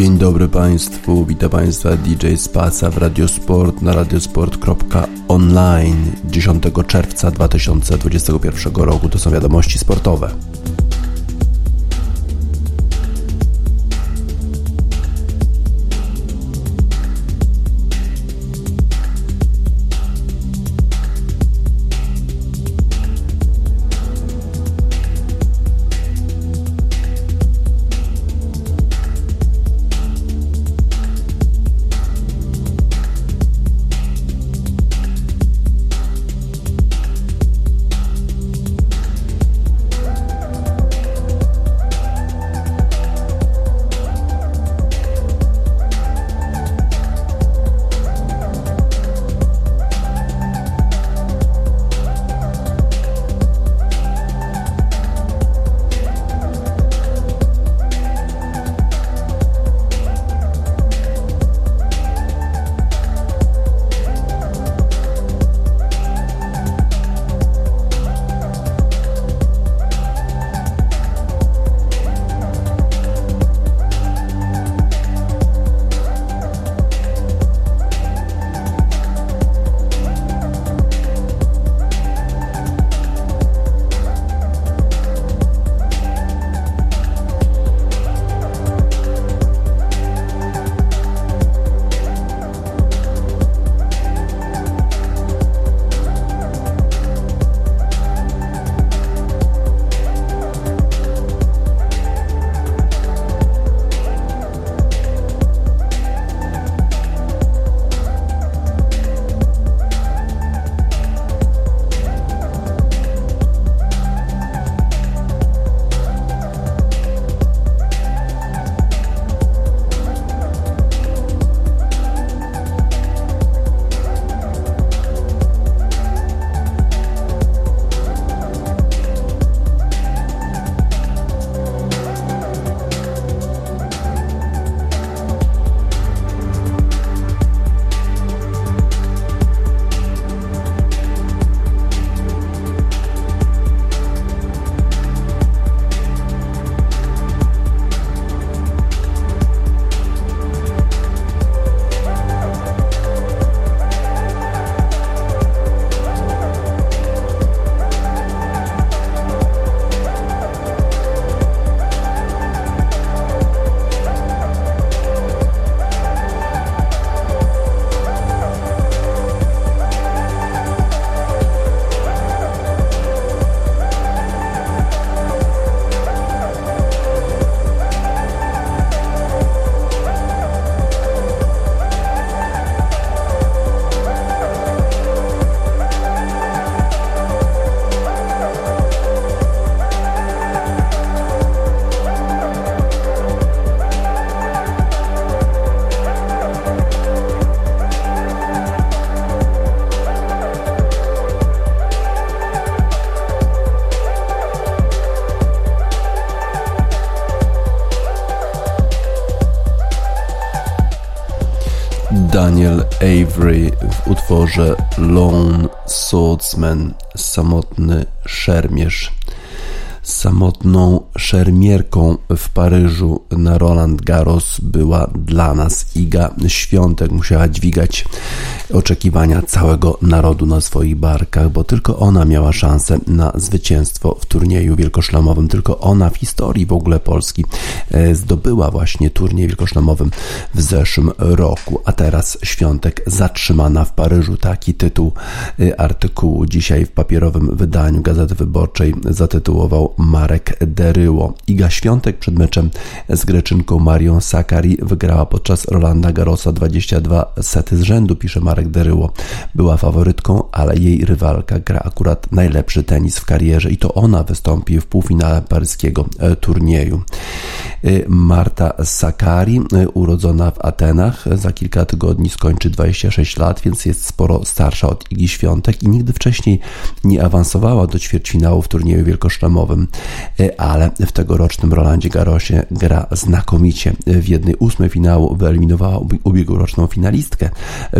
Dzień dobry Państwu, witam Państwa DJ Spasa w Radiosport na radiosport.online 10 czerwca 2021 roku. To są wiadomości sportowe. Avery w utworze Lone Swordsman, samotny szermierz samotną szermierką w Paryżu na Roland Garros była dla nas Iga Świątek. Musiała dźwigać oczekiwania całego narodu na swoich barkach, bo tylko ona miała szansę na zwycięstwo w turnieju wielkoszlamowym. Tylko ona w historii w ogóle Polski e, zdobyła właśnie turniej wielkoszlamowym w zeszłym roku, a teraz Świątek zatrzymana w Paryżu. Taki tytuł e, artykułu dzisiaj w papierowym wydaniu Gazety Wyborczej zatytułował Marek Deryło. Iga Świątek przed meczem z Greczynką Marią Sakari wygrała podczas Rolanda Garrosa 22 sety z rzędu, pisze Marek Deryło. Była faworytką, ale jej rywalka gra akurat najlepszy tenis w karierze i to ona wystąpi w półfinale paryskiego e, turnieju. E, Marta Sakari, e, urodzona w Atenach, za kilka tygodni skończy 26 lat, więc jest sporo starsza od Igi Świątek i nigdy wcześniej nie awansowała do ćwierćfinału w turnieju wielkoszlemowym. Ale w tegorocznym Rolandzie Garrosie gra znakomicie. W jednej ósmej finału wyeliminowała ubiegłoroczną finalistkę,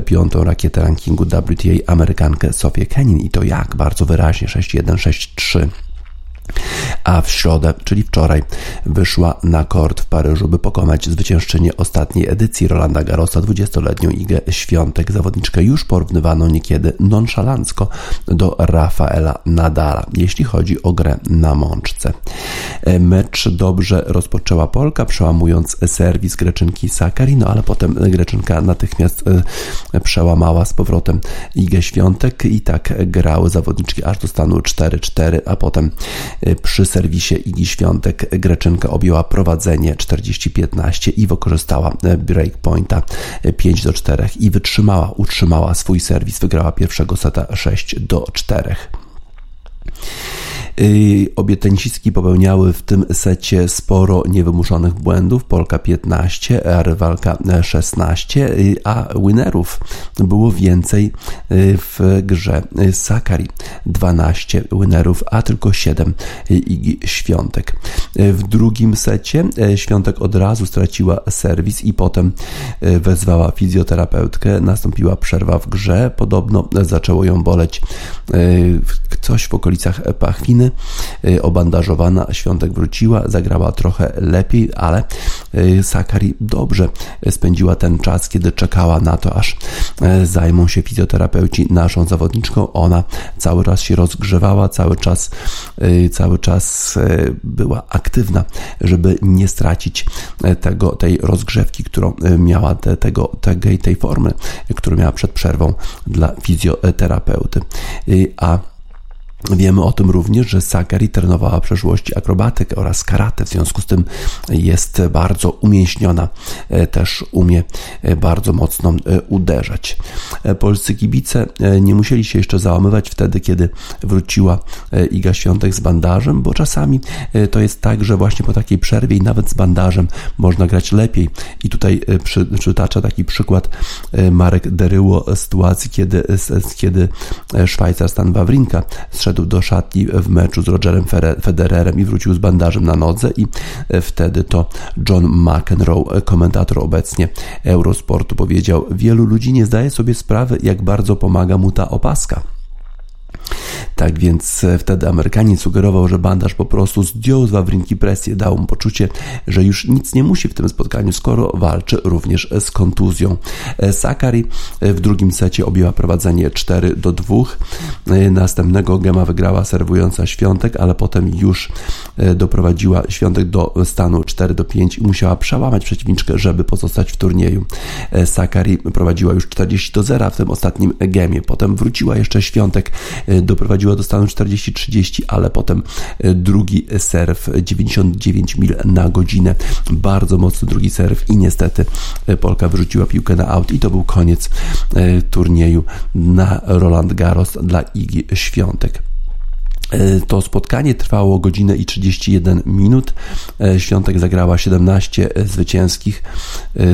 piątą rakietę rankingu WTA Amerykankę Sofię Kenin i to jak? Bardzo wyraźnie 6-1, 6-3. A w środę, czyli wczoraj, wyszła na kort w Paryżu, by pokonać zwyciężczynię ostatniej edycji Rolanda Garrosa, 20-letnią Igę Świątek. Zawodniczkę już porównywano niekiedy nonszalancko do Rafaela Nadala, jeśli chodzi o grę na mączce. Mecz dobrze rozpoczęła Polka, przełamując serwis Greczynki Sakari, no ale potem Greczynka natychmiast e, przełamała z powrotem Igę Świątek i tak grały zawodniczki aż do stanu 4-4, a potem e, przy serwisie Igi Świątek Greczynka objęła prowadzenie 40-15 i wykorzystała e, breakpointa 5 do 4 i wytrzymała, utrzymała swój serwis, wygrała pierwszego seta 6 do 4. Y, obie tenisistki popełniały w tym secie sporo niewymuszonych błędów. Polka 15, a rywalka 16, y, a winnerów było więcej y, w grze Sakari. 12 winnerów, a tylko 7 Igi Świątek. W drugim secie Świątek od razu straciła serwis i potem wezwała fizjoterapeutkę. Nastąpiła przerwa w grze. Podobno zaczęło ją boleć coś w okolicach pachwiny Y, obandażowana. Świątek wróciła, zagrała trochę lepiej, ale y, Sakari dobrze spędziła ten czas, kiedy czekała na to, aż y, zajmą się fizjoterapeuci naszą zawodniczką. Ona cały czas się rozgrzewała, cały czas, cały czas była aktywna, żeby nie stracić tego, tej rozgrzewki, którą miała, te, tego, tej, tej formy, którą miała przed przerwą dla fizjoterapeuty. A Wiemy o tym również, że Sakari trenowała w przeszłości akrobatykę oraz karate, w związku z tym jest bardzo umięśniona, e, też umie e, bardzo mocno e, uderzać. Polscy kibice nie musieli się jeszcze załamywać wtedy, kiedy wróciła Iga Świątek z bandażem, bo czasami to jest tak, że właśnie po takiej przerwie i nawet z bandażem można grać lepiej. I tutaj przytacza taki przykład Marek Deryło sytuacji, kiedy, kiedy Szwajcar Stan Wawrinka wszedł do szatni w meczu z Rogerem Federerem i wrócił z bandażem na nodze i e, wtedy to John McEnroe, e, komentator obecnie Eurosportu powiedział, wielu ludzi nie zdaje sobie sprawy, jak bardzo pomaga mu ta opaska. Tak więc e, wtedy Amerykanin sugerował, że bandaż po prostu zdjął z Wawrinki presję, dał mu poczucie, że już nic nie musi w tym spotkaniu, skoro walczy również z kontuzją. E, Sakari e, w drugim secie objęła prowadzenie 4 do 2. Następnego gema wygrała serwująca Świątek, ale potem już doprowadziła Świątek do stanu 4 do 5 i musiała przełamać przeciwniczkę, żeby pozostać w turnieju. Sakari prowadziła już 40 do 0 w tym ostatnim gemie. Potem wróciła jeszcze Świątek, doprowadziła do stanu 40-30, ale potem e, drugi serw 99 mil na godzinę. Bardzo mocny drugi serw i niestety e, Polka wyrzuciła piłkę na aut i to był koniec e, turnieju na Roland Garros dla Igi Świątek. E, to spotkanie trwało godzinę i 31 minut. E, Świątek zagrała 17 e, zwycięskich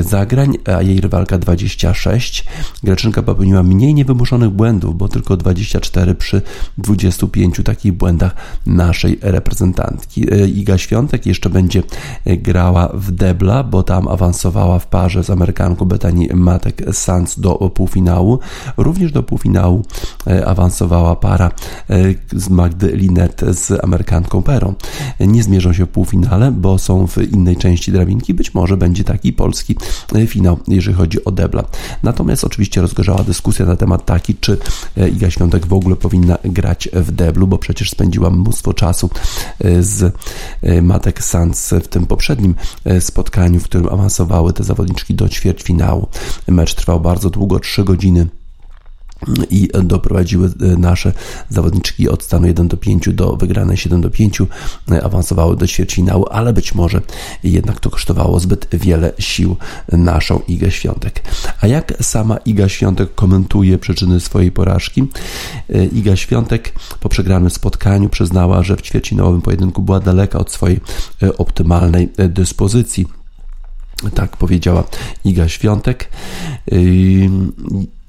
zagrań, a jej rywalka 26. Greczynka popełniła mniej niewymuszonych błędów, bo tylko 24 przy 25 takich błędach naszej reprezentantki. Iga Świątek jeszcze będzie grała w debla, bo tam awansowała w parze z Amerykanką Betani Matek Sanz do półfinału. Również do półfinału awansowała para z Magdy Linet z Amerykanką Perą. Nie zmierzą się w półfinale, bo są w innej części drabinki. Być może będzie taki polski e, finał, jeżeli chodzi o debla. Natomiast oczywiście rozgorzała dyskusja na temat taki, czy e, Iga Świątek w ogóle powinna grać w deblu, bo przecież spędziła mnóstwo czasu e, z Matek Sanz w tym poprzednim spotkaniu, w którym awansowały te zawodniczki do ćwierćfinału. Mecz trwał bardzo długo, 3 godziny i doprowadziły e, nasze zawodniczki od stanu 1 do 5 do wygranej 7 do 5, e, awansowały do ćwierćfinału, ale być może jednak to kosztowało zbyt wiele sił naszą Igę Świątek. A jak sama Iga Świątek komentuje przyczyny swojej porażki? E, Iga Świątek po przegranym spotkaniu przyznała, że w ćwierćfinałowym pojedynku była daleka od swojej optymalnej dyspozycji. Tak powiedziała Iga Świątek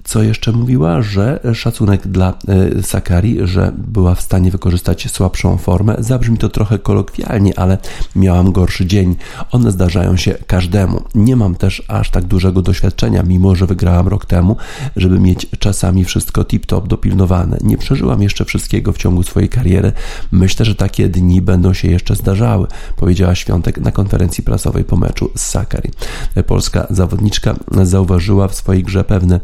co jeszcze mówiła, że szacunek dla Sakari, że była w stanie wykorzystać słabszą formę. Zabrzmi to trochę kolokwialnie, ale miałam gorszy dzień. One zdarzają się każdemu. Nie mam też aż tak dużego doświadczenia, mimo że wygrałam rok temu, żeby mieć czasami wszystko tip-top dopilnowane. Nie przeżyłam jeszcze wszystkiego w ciągu swojej kariery. Myślę, że takie dni będą się jeszcze zdarzały, powiedziała Świątek na konferencji prasowej po meczu z Sakari. Polska zawodniczka zauważyła w swojej grze pewne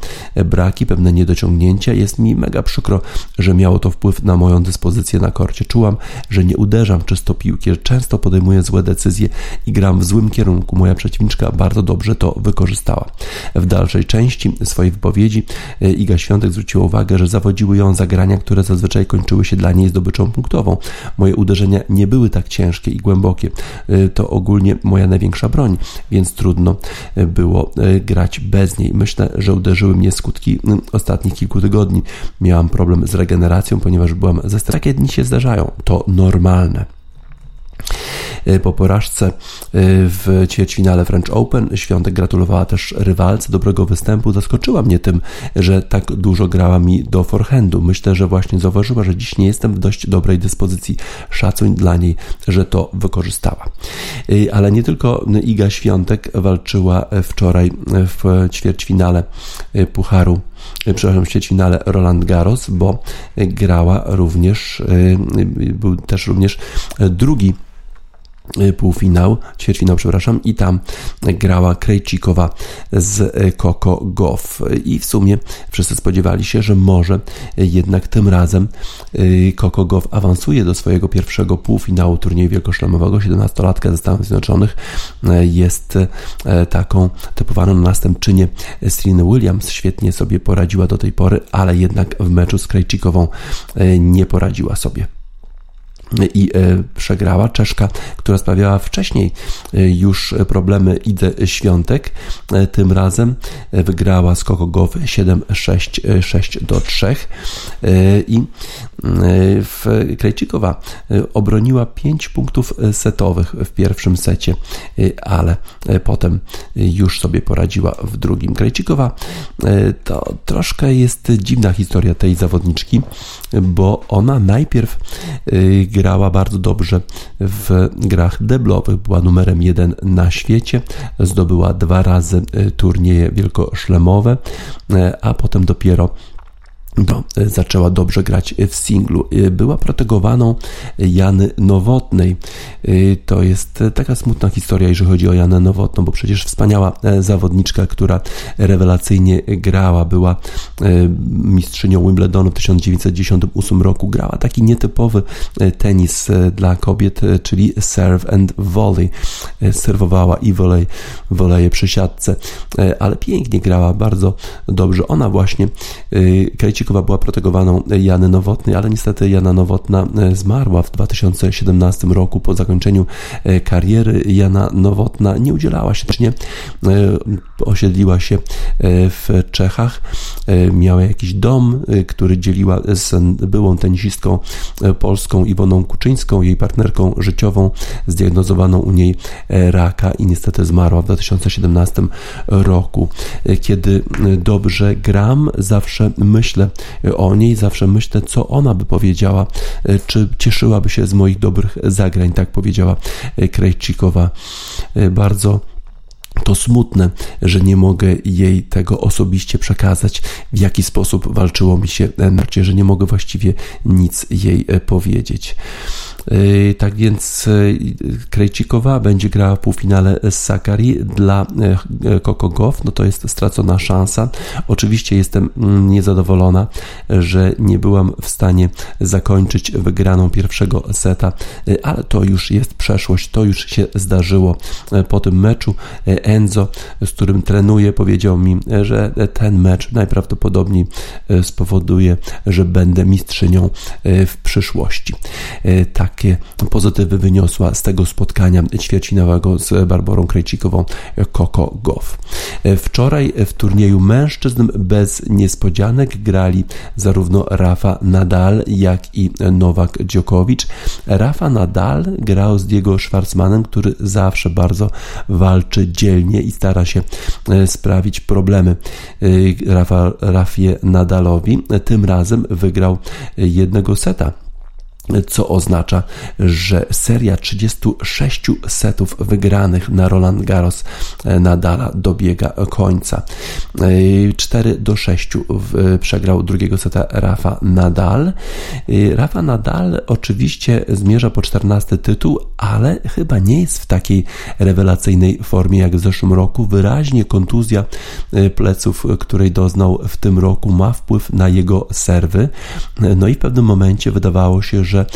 braki, pewne niedociągnięcia. Jest mi mega przykro, że miało to wpływ na moją dyspozycję na korcie. Czułam, że nie uderzam czysto piłki, że często podejmuję złe decyzje i gram w złym kierunku. Moja przeciwniczka bardzo dobrze to wykorzystała. W dalszej części swojej wypowiedzi e, Iga Świątek zwróciła uwagę, że zawodziły ją zagrania, które zazwyczaj kończyły się dla niej zdobyczą punktową. Moje uderzenia nie były tak ciężkie i głębokie. E, to ogólnie moja największa broń, więc trudno e, było grać bez niej. Myślę, że uderzyły mnie skutki ostatnich kilku tygodni. Miałam problem z regeneracją, ponieważ byłam ze Takie dni się zdarzają. To normalne. E, po porażce e, w ćwierćfinale French Open. Świątek gratulowała też rywalce dobrego występu. Zaskoczyła mnie tym, że tak dużo grała mi do forehandu. Myślę, że właśnie zauważyła, że dziś nie jestem w dość dobrej dyspozycji. Szacuń dla niej, że to wykorzystała. E, ale nie tylko Iga Świątek walczyła wczoraj w ćwierćfinale Pucharu przepraszam, w ćwierćfinale Roland Garros, bo grała również, był też również drugi Y, półfinał, ćwierćfinał, przepraszam, i tam grała Krejcikowa z Coco Goff. I w sumie wszyscy spodziewali się, że może jednak tym razem y, Coco Goff awansuje do swojego pierwszego półfinału turnieju wielkoszlemowego. 17-latka ze Stanów Zjednoczonych y, jest taką typowaną następczynię Serena Williams. Świetnie sobie poradziła do tej pory, ale jednak w meczu z Krejcikową nie poradziła sobie i e, przegrała. Czeszka, która sprawiała wcześniej e, już problemy Idę Świątek, e, tym razem wygrała z Coco Gauff 7-6 6 do 3 i w Krejcikowa obroniła 5 punktów setowych w pierwszym secie, ale potem już sobie poradziła w drugim. Krejcikowa to troszkę jest dziwna historia tej zawodniczki, bo ona najpierw grała bardzo dobrze w grach deblowych, była numerem jeden na świecie, zdobyła dwa razy y, turnieje wielkoszlemowe, y, a potem dopiero bo e, zaczęła dobrze grać w singlu. E, była protegowaną Jany Nowotnej. E, to jest taka smutna historia, jeżeli chodzi o Janę Nowotną, bo przecież wspaniała zawodniczka, która rewelacyjnie grała, była mistrzynią Wimbledonu w 1998 roku. Grała taki nietypowy tenis dla kobiet, czyli serve and volley. Serwowała i volley, voleje przy siatce, ale pięknie grała, bardzo dobrze. Ona właśnie kręci Wójcikowa była protegowaną Jany Nowotnej, ale niestety Jana Nowotna e, zmarła w 2017 roku po zakończeniu e, kariery. Jana Nowotna nie udzielała się, nie osiedliła się e, w Czechach, miała jakiś dom, który dzieliła z byłą tenisistką polską Iwoną Kuczyńską, jej partnerką życiową, zdiagnozowaną u niej raka i niestety zmarła w 2017 roku. Kiedy dobrze gram, zawsze myślę o niej, zawsze myślę, co ona by powiedziała, e, czy cieszyłaby się z moich dobrych zagrań, tak powiedziała e, Krejcikowa. E, bardzo to smutne, że nie mogę jej tego osobiście przekazać, w jaki sposób walczyło mi się narcie, że nie mogę właściwie nic jej powiedzieć. Yy, tak więc yy, Krejcikowa będzie grała w półfinale z Sakari dla yy, Coco Goff, no to jest stracona szansa. Oczywiście jestem mm, niezadowolona, że nie byłam w stanie zakończyć wygraną pierwszego seta, ale to już jest przeszłość, to już się zdarzyło po tym meczu. Enzo, z którym trenuję, powiedział mi, że ten mecz najprawdopodobniej spowoduje, że będę mistrzynią w przyszłości. Tak jakie pozytywy wyniosła z tego spotkania ćwiercinowego z Barbarą Krejcikową Coco Goff. Wczoraj w turnieju mężczyzn bez niespodzianek grali zarówno Rafa Nadal, jak i Nowak Djokovic. Rafa Nadal grał z Diego Schwarzmanem, który zawsze bardzo walczy dzielnie i stara się e, sprawić problemy e, Rafa, Rafie Nadalowi. Tym razem wygrał jednego seta co oznacza, że seria 36 setów wygranych na Roland Garros e, Nadala dobiega końca. 4 e, do 6 przegrał drugiego seta Rafa Nadal. E, Rafa Nadal oczywiście zmierza po 14 tytuł, ale chyba nie jest w takiej rewelacyjnej formie jak w zeszłym roku. Wyraźnie kontuzja pleców, której doznał w tym roku, ma wpływ na jego serwy. No i w pewnym momencie wydawało się, że że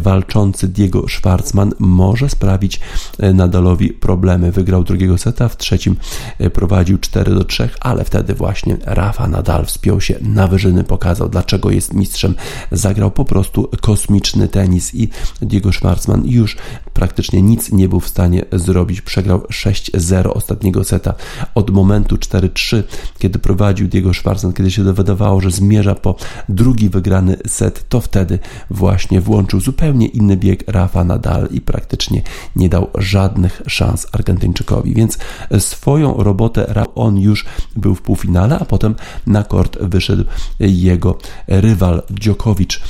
walczący Diego Schwarzman może sprawić e, Nadalowi problemy. Wygrał drugiego seta, w trzecim e, prowadził 4 do 3, ale wtedy właśnie Rafa Nadal wspiął się na wyżyny, pokazał dlaczego jest mistrzem. Zagrał po prostu kosmiczny tenis i Diego Schwarzman już praktycznie nic nie był w stanie zrobić. Przegrał 6-0 ostatniego seta. Od momentu 4-3, kiedy prowadził Diego Schwarzman, kiedy się wydawało, że zmierza po drugi wygrany set, to wtedy właśnie włączył zupełnie inny bieg Rafa Nadal i praktycznie nie dał żadnych szans Argentyńczykowi. Więc swoją robotę on już był w półfinale, a potem na kort wyszedł jego rywal Djokovic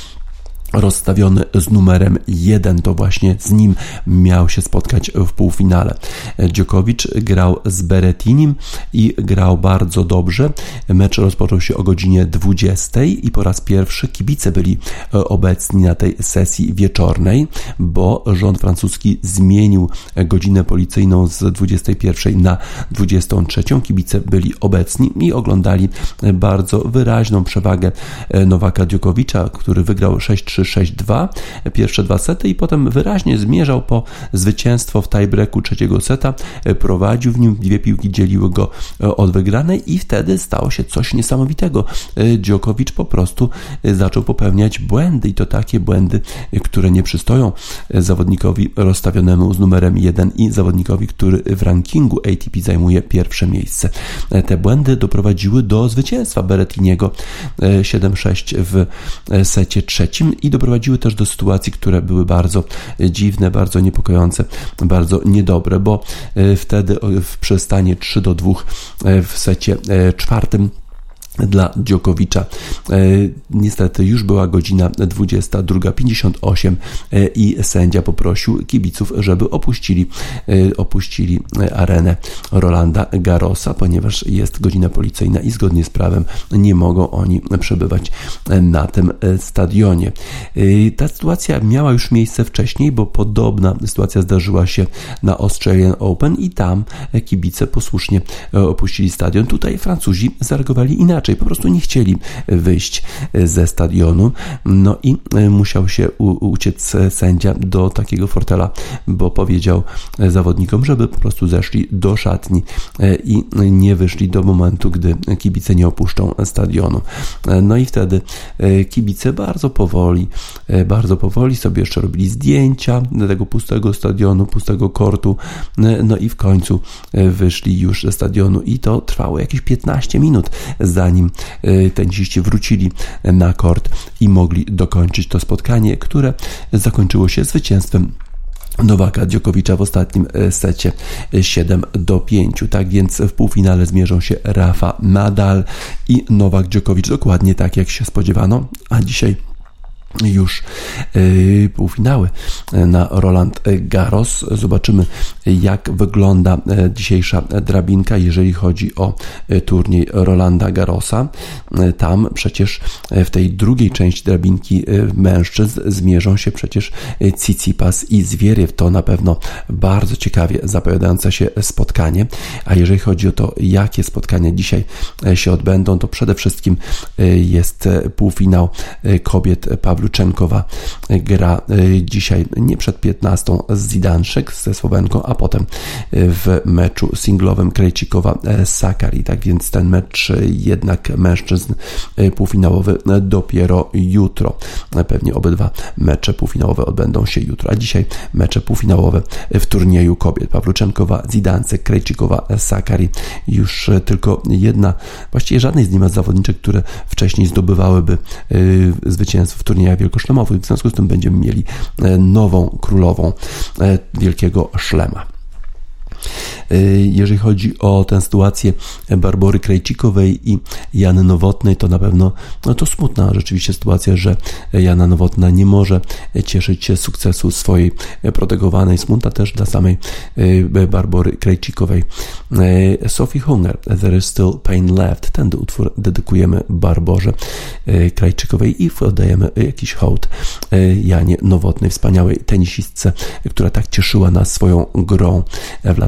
rozstawiony z numerem 1, to właśnie z nim miał się spotkać w półfinale. Djokovic grał z Beretinim i grał bardzo dobrze. Mecz rozpoczął się o godzinie 20 i po raz pierwszy kibice byli e, obecni na tej sesji wieczornej, bo rząd francuski zmienił godzinę policyjną z 21 na 23. Kibice byli obecni i oglądali bardzo wyraźną przewagę e, Nowaka Djokovicza, który wygrał 6 3-6-2 pierwsze dwa sety i potem wyraźnie zmierzał po zwycięstwo w tiebreaku trzeciego seta, prowadził w nim, dwie piłki dzieliły go e, od wygranej i wtedy stało się coś niesamowitego. E, Djokovic po prostu e, zaczął popełniać błędy i to takie błędy, które nie przystoją zawodnikowi rozstawionemu z numerem 1 i zawodnikowi, który w rankingu ATP zajmuje pierwsze miejsce. Te błędy doprowadziły do zwycięstwa Berettiniego 7-6 w secie trzecim i doprowadziły też do sytuacji, które były bardzo dziwne, bardzo niepokojące, bardzo niedobre, bo e, wtedy w przestanie 3 do 2 e, w secie e, czwartym dla Dziokowicza. E, niestety już była godzina 22.58 e, i sędzia poprosił kibiców, żeby opuścili, e, opuścili arenę Rolanda Garosa, ponieważ jest godzina policyjna i zgodnie z prawem nie mogą oni przebywać na tym stadionie. Ta sytuacja miała już miejsce wcześniej, bo podobna sytuacja zdarzyła się na Australian Open i tam kibice posłusznie opuścili stadion. Tutaj Francuzi zareagowali inaczej inaczej, po prostu nie chcieli wyjść ze stadionu. No i e, musiał się uciec sędzia do takiego fortela, bo powiedział zawodnikom, żeby po prostu zeszli do szatni e, i nie wyszli do momentu, gdy kibice nie opuszczą stadionu. E, no i wtedy kibice bardzo powoli, bardzo powoli sobie jeszcze robili zdjęcia tego pustego stadionu, pustego kortu, no i w końcu wyszli już ze stadionu i to trwało jakieś 15 minut, zanim zanim y, tenisiści wrócili na kort i mogli dokończyć to spotkanie, które zakończyło się zwycięstwem Nowaka Dziokowicza w ostatnim y, secie 7 y, do 5. Tak więc w półfinale zmierzą się Rafa Nadal i Nowak Dziokowicz dokładnie tak jak się spodziewano, a dzisiaj już y, półfinały na Roland Garros. Zobaczymy, jak wygląda e, dzisiejsza drabinka, jeżeli chodzi o turniej Rolanda Garrosa. Tam przecież w tej drugiej części drabinki mężczyzn zmierzą się przecież Cicipas i Zwieriew. To na pewno bardzo ciekawie zapowiadające się spotkanie. A jeżeli chodzi o to, jakie spotkania dzisiaj się odbędą, to przede wszystkim jest półfinał kobiet Paweł Pawluczenkowa gra dzisiaj nie przed 15 z Zidanszek ze Słowenką, a potem w meczu singlowym Krejcikowa Sakari. Tak więc ten mecz jednak mężczyzn półfinałowy dopiero jutro. Pewnie obydwa mecze półfinałowe odbędą się jutro, a dzisiaj mecze półfinałowe w turnieju kobiet. Pawluczenkowa, Zidance, Krejcikowa, Sakari. Już tylko jedna, właściwie żadnej z nie ma zawodniczek, które wcześniej zdobywałyby zwycięstwo w turniejach wielkoszlemowych. W związku z tym będziemy mieli y, nową królową y, wielkiego szlema. Y, jeżeli chodzi o tę sytuację Barbory Krejcikowej i Jany Nowotnej, to na pewno no to smutna rzeczywiście sytuacja, że Jana Nowotna nie może cieszyć się sukcesu swojej protegowanej. Smutna też dla samej y, Barbory Krejcikowej. Y, Sophie Hunger, There is Still Pain Left. Ten utwór dedykujemy Barborze Krajczykowej i oddajemy jakiś hołd Janie Nowotnej, wspaniałej tenisistce, która tak cieszyła nas swoją grą w latach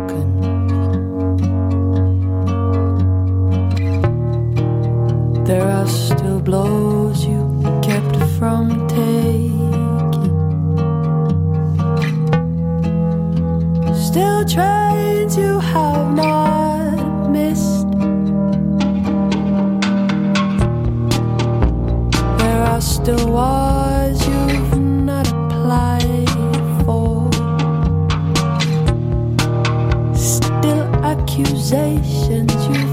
There are still blows you kept from taking. Still trains you have not missed. There are still wars you've not applied for. Still accusations you've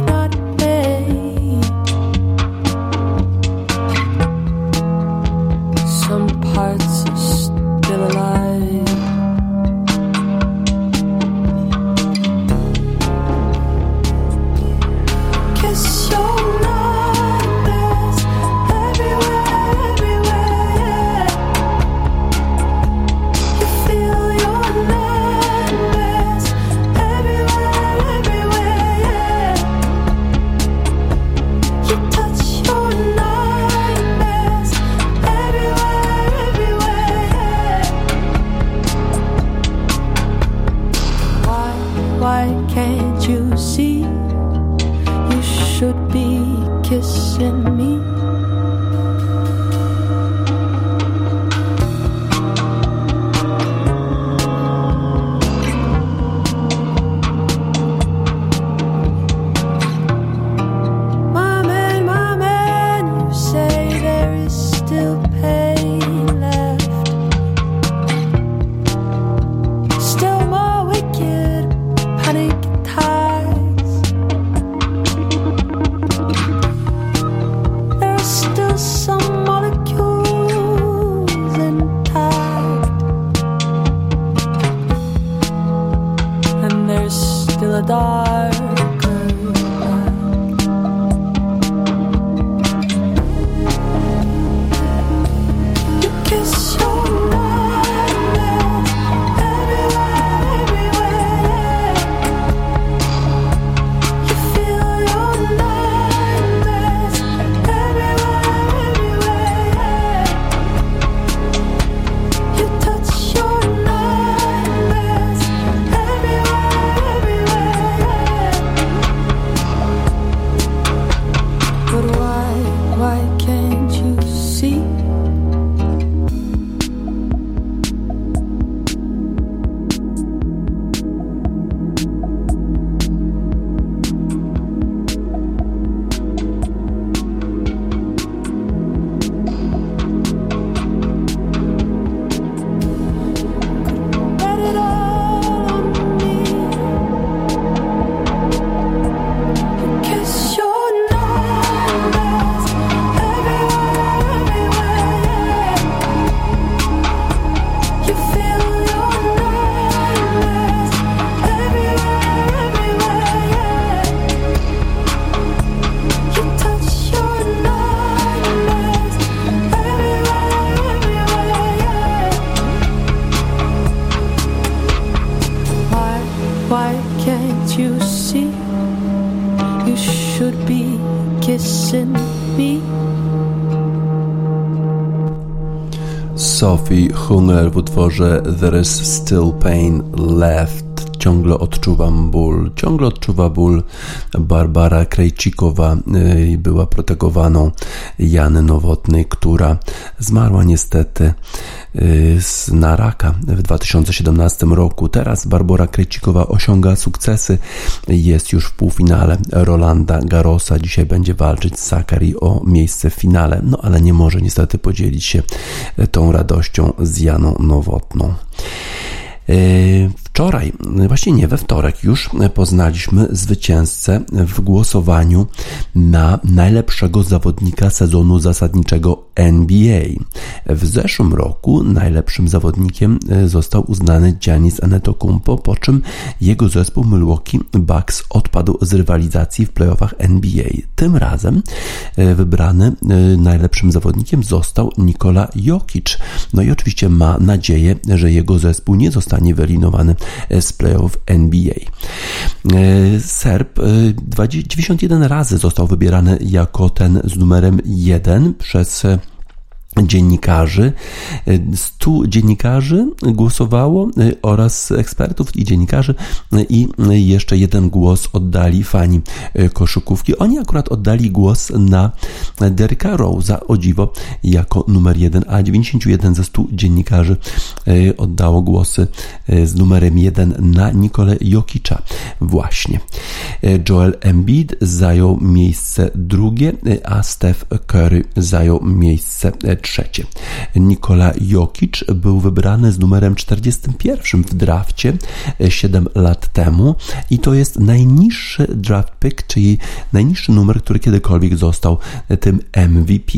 Hunger w utworze There is Still Pain Left. Ciągle odczuwam ból, ciągle odczuwa ból. Barbara Krejcikowa y, była protegowaną Jany Nowotnej, która zmarła niestety na raka w 2017 roku. Teraz Barbara Krejcikowa osiąga sukcesy, jest już w półfinale Rolanda Garosa. Dzisiaj będzie walczyć z Sakari o miejsce w finale, no ale nie może niestety podzielić się tą radością z Janą Nowotną. Wczoraj, właśnie nie we wtorek, już poznaliśmy zwycięzcę w głosowaniu na najlepszego zawodnika sezonu zasadniczego NBA. W zeszłym roku najlepszym zawodnikiem został uznany Giannis Antetokounmpo, po czym jego zespół Milwaukee Bucks odpadł z rywalizacji w playoffach NBA. Tym razem wybrany najlepszym zawodnikiem został Nikola Jokic. No i oczywiście ma nadzieję, że jego zespół nie zostanie wyeliminowany z playoff NBA. Serb 91 razy został wybierany jako ten z numerem 1 przez dziennikarzy. 100 dziennikarzy głosowało oraz ekspertów i dziennikarzy i jeszcze jeden głos oddali fani koszykówki. Oni akurat oddali głos na Derricka Rose'a, o dziwo, jako numer jeden, a 91 ze 100 dziennikarzy oddało głosy z numerem jeden na Nikolę Jokicza. Właśnie. Joel Embiid zajął miejsce drugie, a Steph Curry zajął miejsce trzecie. Nikola Jokic był wybrany z numerem 41 w drafcie 7 lat temu i to jest najniższy draft pick, czyli najniższy numer, który kiedykolwiek został tym MVP.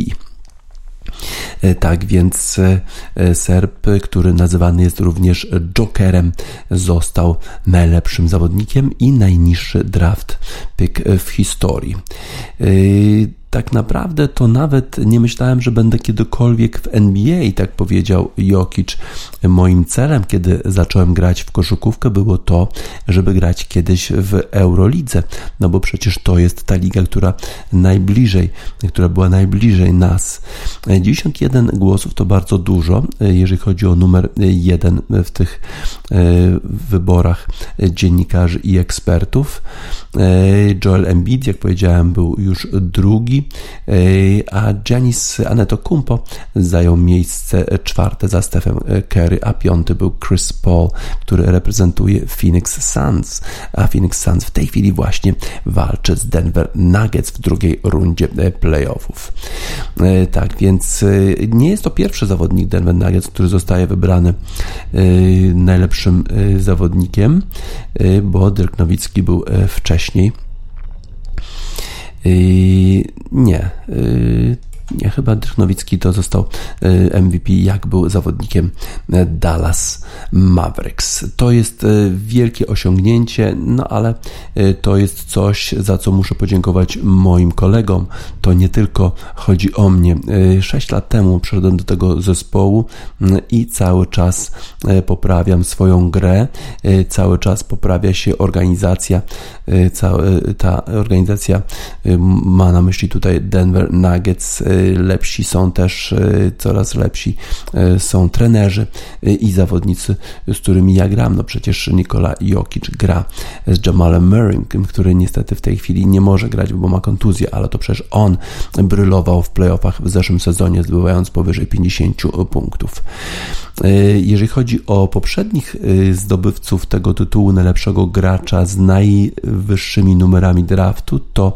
Tak więc Serb, który nazywany jest również Jokerem, został najlepszym zawodnikiem i najniższy draft pick w historii tak naprawdę to nawet nie myślałem, że będę kiedykolwiek w NBA, tak powiedział Jokic. Moim celem, kiedy zacząłem grać w koszykówkę, było to, żeby grać kiedyś w Eurolidze, no bo przecież to jest ta liga, która najbliżej, która była najbliżej nas. 91 głosów to bardzo dużo, jeżeli chodzi o numer jeden w tych e, wyborach dziennikarzy i ekspertów. E, Joel Embiid, jak powiedziałem, był już drugi a Giannis Antetokounmpo zajął miejsce czwarte za Stephen Curry, a piąty był Chris Paul, który reprezentuje Phoenix Suns, a Phoenix Suns w tej chwili właśnie walczy z Denver Nuggets w drugiej rundzie playoffów. E, tak więc e, nie jest to pierwszy zawodnik Denver Nuggets, który zostaje wybrany e, najlepszym zawodnikiem, bo Dirk Nowicki był wcześniej nie. Chyba Drychnowicki to został e, MVP, jak był zawodnikiem e, Dallas Mavericks. To jest e, wielkie osiągnięcie, no ale to jest coś, za co muszę podziękować moim kolegom. To nie tylko chodzi o mnie. Sześć lat temu przyszedłem do tego zespołu i cały czas poprawiam swoją grę, cały czas poprawia się organizacja. Ta organizacja ma na myśli tutaj Denver Nuggets lepsi są też, e, coraz lepsi e, są trenerzy e, i zawodnicy, z którymi ja gram. No przecież Nikola Jokic gra z Jamalem Murray, który niestety w tej chwili nie może grać, bo ma kontuzję, ale to przecież on brylował w playoffach w zeszłym sezonie, zdobywając powyżej 50 punktów. Jeżeli chodzi o poprzednich zdobywców tego tytułu najlepszego gracza z najwyższymi numerami draftu, to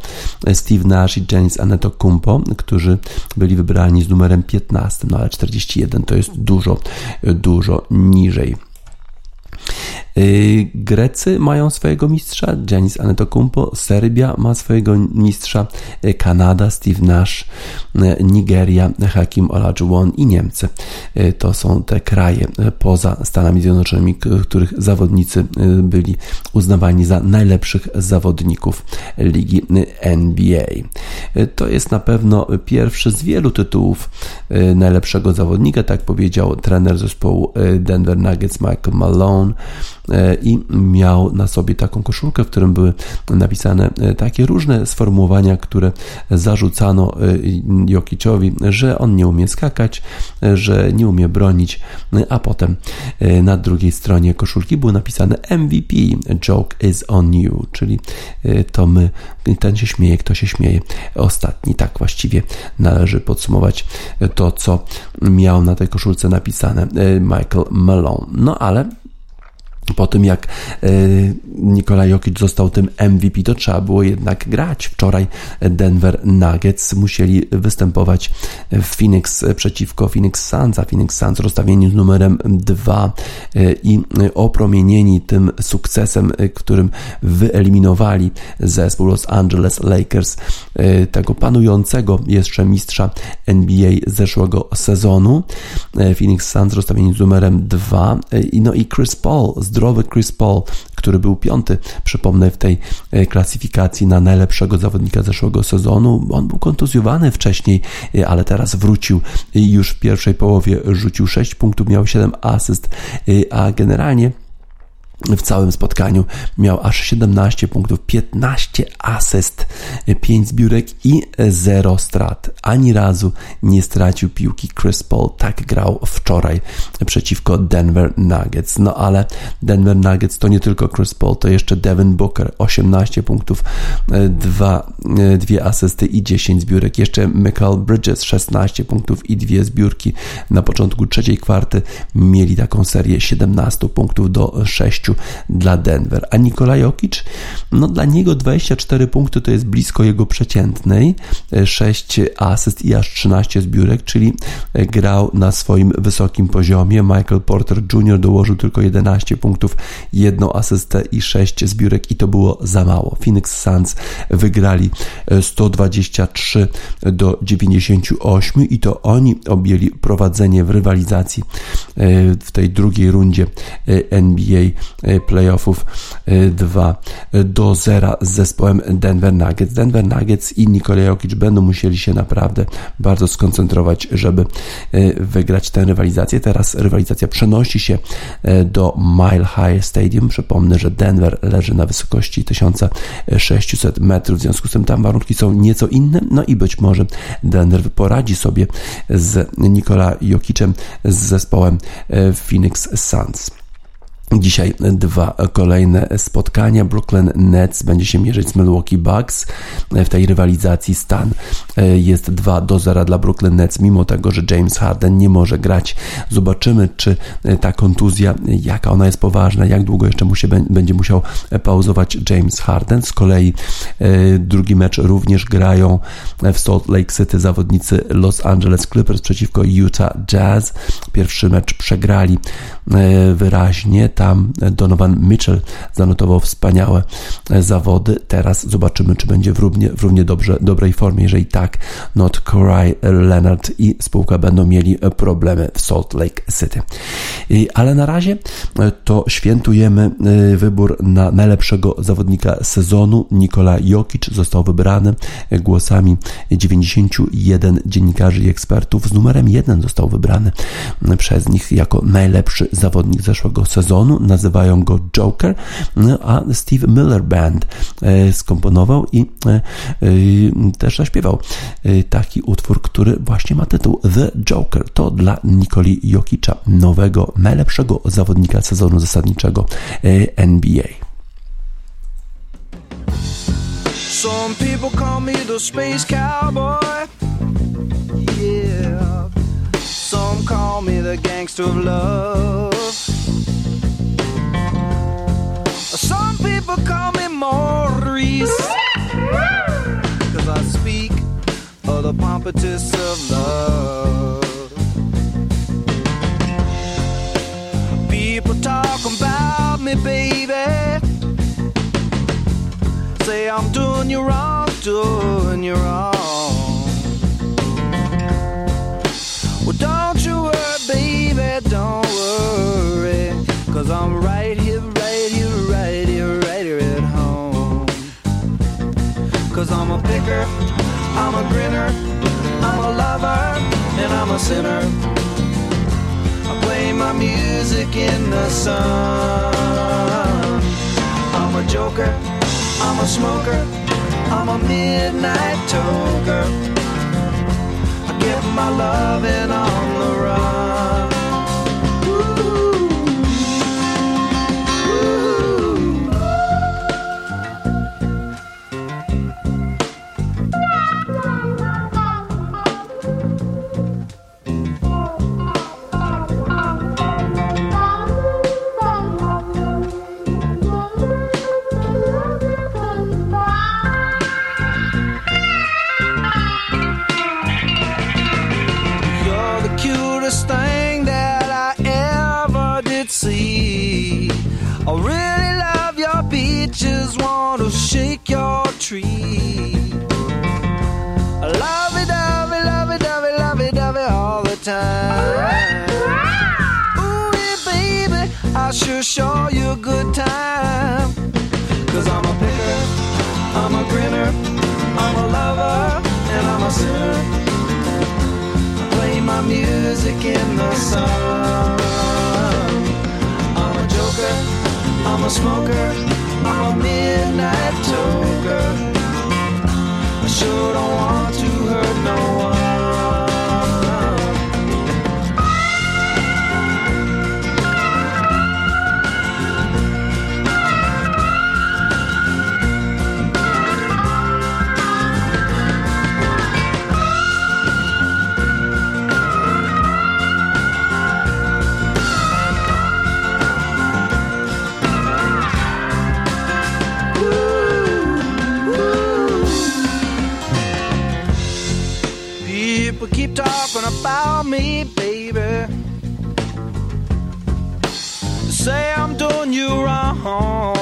Steve Nash i Janis Antetokounmpo, którzy byli wybrani z numerem 15, no ale 41 to jest dużo, dużo niżej. Y, Grecy mają swojego mistrza, Giannis Antetokounmpo, Serbia ma swojego mistrza, y, Kanada, Steve Nash, y, Nigeria, Hakim Olajuwon i Niemcy. To są te kraje poza Stanami Zjednoczonymi, których zawodnicy byli uznawani za najlepszych zawodników ligi NBA. To jest na pewno pierwszy z wielu tytułów najlepszego zawodnika, tak powiedział trener zespołu Denver Nuggets Michael Malone. E, i miał na sobie taką koszulkę, w którym były napisane e, takie różne sformułowania, które zarzucano Jokiczowi, że on nie umie skakać, że nie umie bronić, a potem na drugiej stronie koszulki było napisane MVP, joke is on you, czyli to my, ten się śmieje, kto się śmieje. Ostatni, tak właściwie należy podsumować to, co miał na tej koszulce napisane Michael Malone. No ale po tym jak e, Nikola Jokic został tym MVP, to trzeba było jednak grać. Wczoraj Denver Nuggets musieli występować w Phoenix przeciwko Phoenix Suns, a Phoenix Suns rozstawieni z numerem 2 e, i opromienieni tym sukcesem, e, którym wyeliminowali zespół Los Angeles Lakers, tego panującego jeszcze mistrza NBA zeszłego sezonu. Phoenix Suns rozstawieni z numerem 2 no i Chris Paul z zdrowy Chris Paul, który był piąty, przypomnę, w tej e, klasyfikacji na najlepszego zawodnika zeszłego sezonu. On był kontuzjowany wcześniej, e, ale teraz wrócił i już w pierwszej połowie rzucił 6 punktów, miał 7 asyst, e, a generalnie w całym spotkaniu miał aż 17 punktów, 15 asyst, 5 zbiórek i 0 strat. Ani razu nie stracił piłki Chris Paul. Tak grał wczoraj przeciwko Denver Nuggets. No ale Denver Nuggets to nie tylko Chris Paul, to jeszcze Devin Booker, 18 punktów, 2, 2 asysty i 10 zbiórek. Jeszcze Michael Bridges, 16 punktów i 2 zbiórki. Na początku trzeciej kwarty mieli taką serię 17 punktów do 6 dla Denver. A Nikola Jokic, no dla niego 24 punkty to jest blisko jego przeciętnej, 6 asyst i aż 13 zbiórek, czyli grał na swoim wysokim poziomie. Michael Porter Jr. dołożył tylko 11 punktów, jedną asystę i 6 zbiórek i to było za mało. Phoenix Suns wygrali 123 do 98 i to oni objęli prowadzenie w rywalizacji e, w tej drugiej rundzie e, NBA playoffów 2 e, do 0 z zespołem Denver Nuggets. Denver Nuggets i Nikola Jokic będą musieli się naprawdę bardzo skoncentrować, żeby wygrać tę rywalizację. Teraz rywalizacja przenosi się do Mile High Stadium. Przypomnę, że Denver leży na wysokości 1600 metrów, w związku z tym tam warunki są nieco inne, no i być może Denver poradzi sobie z Nikola Jokicem, z zespołem Phoenix Suns. Dzisiaj dwa kolejne spotkania. Brooklyn Nets będzie się mierzyć z Milwaukee Bucks. W tej rywalizacji stan e, jest 2 do 0 dla Brooklyn Nets, mimo tego, że James Harden nie może grać. Zobaczymy, czy e, ta kontuzja, jaka ona jest poważna, jak długo jeszcze mu się będzie musiał pauzować James Harden. Z kolei e, drugi mecz również grają w Salt Lake City zawodnicy Los Angeles Clippers przeciwko Utah Jazz. Pierwszy mecz przegrali wyraźnie tam Donovan Mitchell zanotował wspaniałe zawody. Teraz zobaczymy, czy będzie w równie, w równie dobrze, dobrej formie. Jeżeli tak, Not Kawhi Leonard i spółka będą mieli problemy w Salt Lake City. Ale na razie to świętujemy y, wybór na najlepszego zawodnika sezonu. Nikola Jokic został wybrany głosami 91 dziennikarzy i ekspertów. Z numerem 1 został wybrany przez nich jako najlepszy zawodnik zeszłego sezonu nazywają go Joker, no, a Steve Miller Band e, skomponował i e, e, też zaśpiewał taki utwór, który właśnie ma tytuł The Joker. To dla Nikoli Jokicza, nowego, najlepszego zawodnika sezonu zasadniczego NBA. Some people call me the space cowboy. Yeah. Some call me the gangster of love. People call me Maurice. Cause I speak of the pompatus of love. People talk about me, baby. Say I'm doing you wrong, doing you wrong. Well, don't you worry, baby, don't worry. Cause I'm right here Cause I'm a picker, I'm a grinner, I'm a lover, and I'm a sinner. I play my music in the sun. I'm a joker, I'm a smoker, I'm a midnight toker. I get my loving on the run. Music in the sun. I'm a joker, I'm a smoker, I'm a midnight toker. I sure don't want to hurt no one. Me, baby. Say I'm doing you wrong.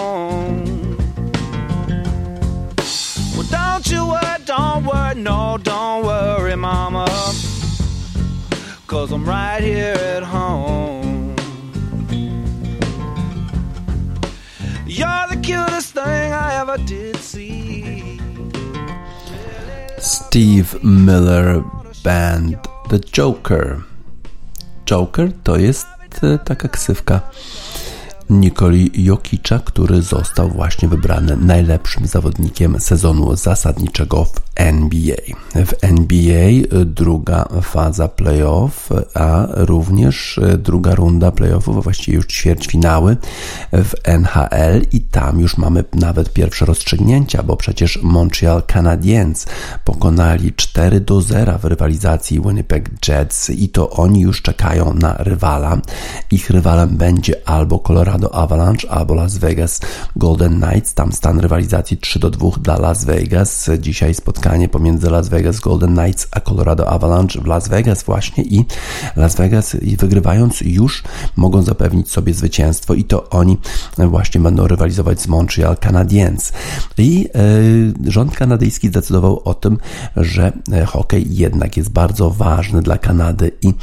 Well, don't you worry, don't worry, no, don't worry, mama. Cause I'm right here at home. You're the cutest thing I ever did see. Steve Miller Band The Joker. Joker to jest e, taka ksywka Nikoli Jokicza, który został właśnie wybrany najlepszym zawodnikiem sezonu zasadniczego w NBA. W NBA druga faza playoff, a również druga runda playoffów, a właściwie już ćwierćfinały w NHL i tam już mamy nawet pierwsze rozstrzygnięcia, bo przecież Montreal Canadiens pokonali 4 do 0 w rywalizacji Winnipeg Jets i to oni już czekają na rywala. Ich rywalem będzie albo Colorado Avalanche, albo Las Vegas Golden Knights. Tam stan rywalizacji 3 do 2 dla Las Vegas. Dzisiaj spotkanie pomiędzy Las Vegas Golden Knights a Colorado Avalanche w Las Vegas właśnie i Las Vegas wygrywając już mogą zapewnić sobie zwycięstwo i to oni właśnie będą rywalizować z Montreal Canadiens. I e, rząd kanadyjski zdecydował o tym, że e, hokej jednak jest bardzo ważny dla Kanady i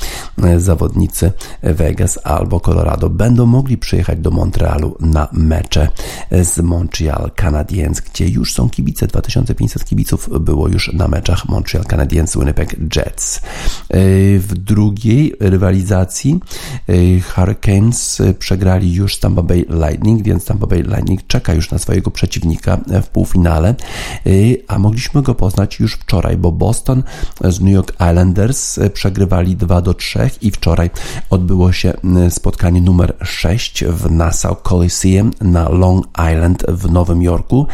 e, zawodnicy Vegas albo Colorado będą mogli przyjechać do Montrealu na mecze z Montreal Canadiens, gdzie już są kibice. 2500 kibiców było już na meczach Montreal Canadiens Winnipeg Jets. E, W drugiej rywalizacji e, Hurricanes przegrali już z Tampa Bay Lightning, więc Tampa Bay Lightning czeka już na swojego przeciwnika w półfinale, e, a mogliśmy go poznać już wczoraj, bo Boston z New York Islanders przegrywali 2 do 3 i wczoraj odbyło się spotkanie numer 6 w Nassau Coliseum na Long Island w Nowym Jorku.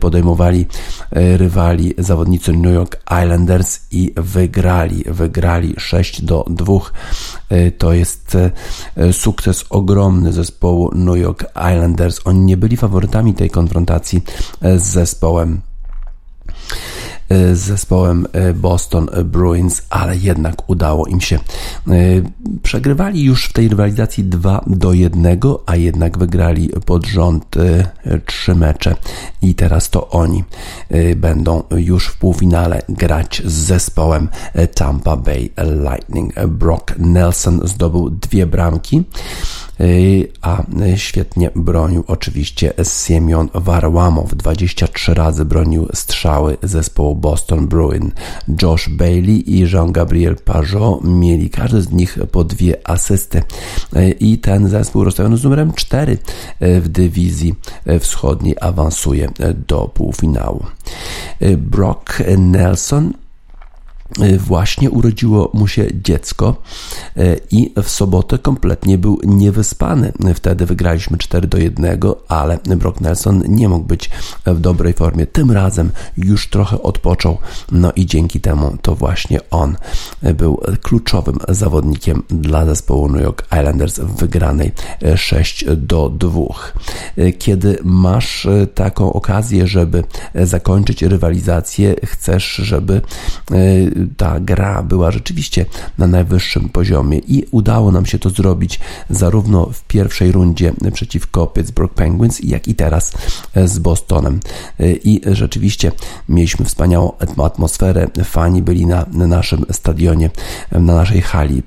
Podejmowali rywali zawodnicy New York Islanders i wygrali. Wygrali 6 do 2. To jest sukces ogromny zespołu New York Islanders. Oni nie byli faworytami tej konfrontacji z zespołem z zespołem Boston Bruins, ale jednak udało im się. Przegrywali już w tej rywalizacji 2 do 1, a jednak wygrali pod rząd 3 mecze i teraz to oni będą już w półfinale grać z zespołem Tampa Bay Lightning. Brock Nelson zdobył dwie bramki a świetnie bronił oczywiście Siemion Warłamow. 23 razy bronił strzały zespołu Boston Bruin. Josh Bailey i Jean-Gabriel Pajot mieli każdy z nich po dwie asysty i ten zespół rozstawiony z numerem 4 w dywizji wschodniej awansuje do półfinału. Brock Nelson właśnie urodziło mu się dziecko e, i w sobotę kompletnie był niewyspany. Wtedy wygraliśmy 4 do 1, ale Brock Nelson nie mógł być w dobrej formie. Tym razem już trochę odpoczął, no i dzięki temu to właśnie on był kluczowym zawodnikiem dla zespołu New York Islanders w wygranej 6 do 2. E, kiedy masz taką okazję, żeby zakończyć rywalizację, chcesz, żeby ta gra była rzeczywiście na najwyższym poziomie i udało nam się to zrobić zarówno w pierwszej rundzie przeciwko Pittsburgh Penguins, jak i teraz z Bostonem. I rzeczywiście mieliśmy wspaniałą atmosferę. Fani byli na, na naszym stadionie, na naszej hali.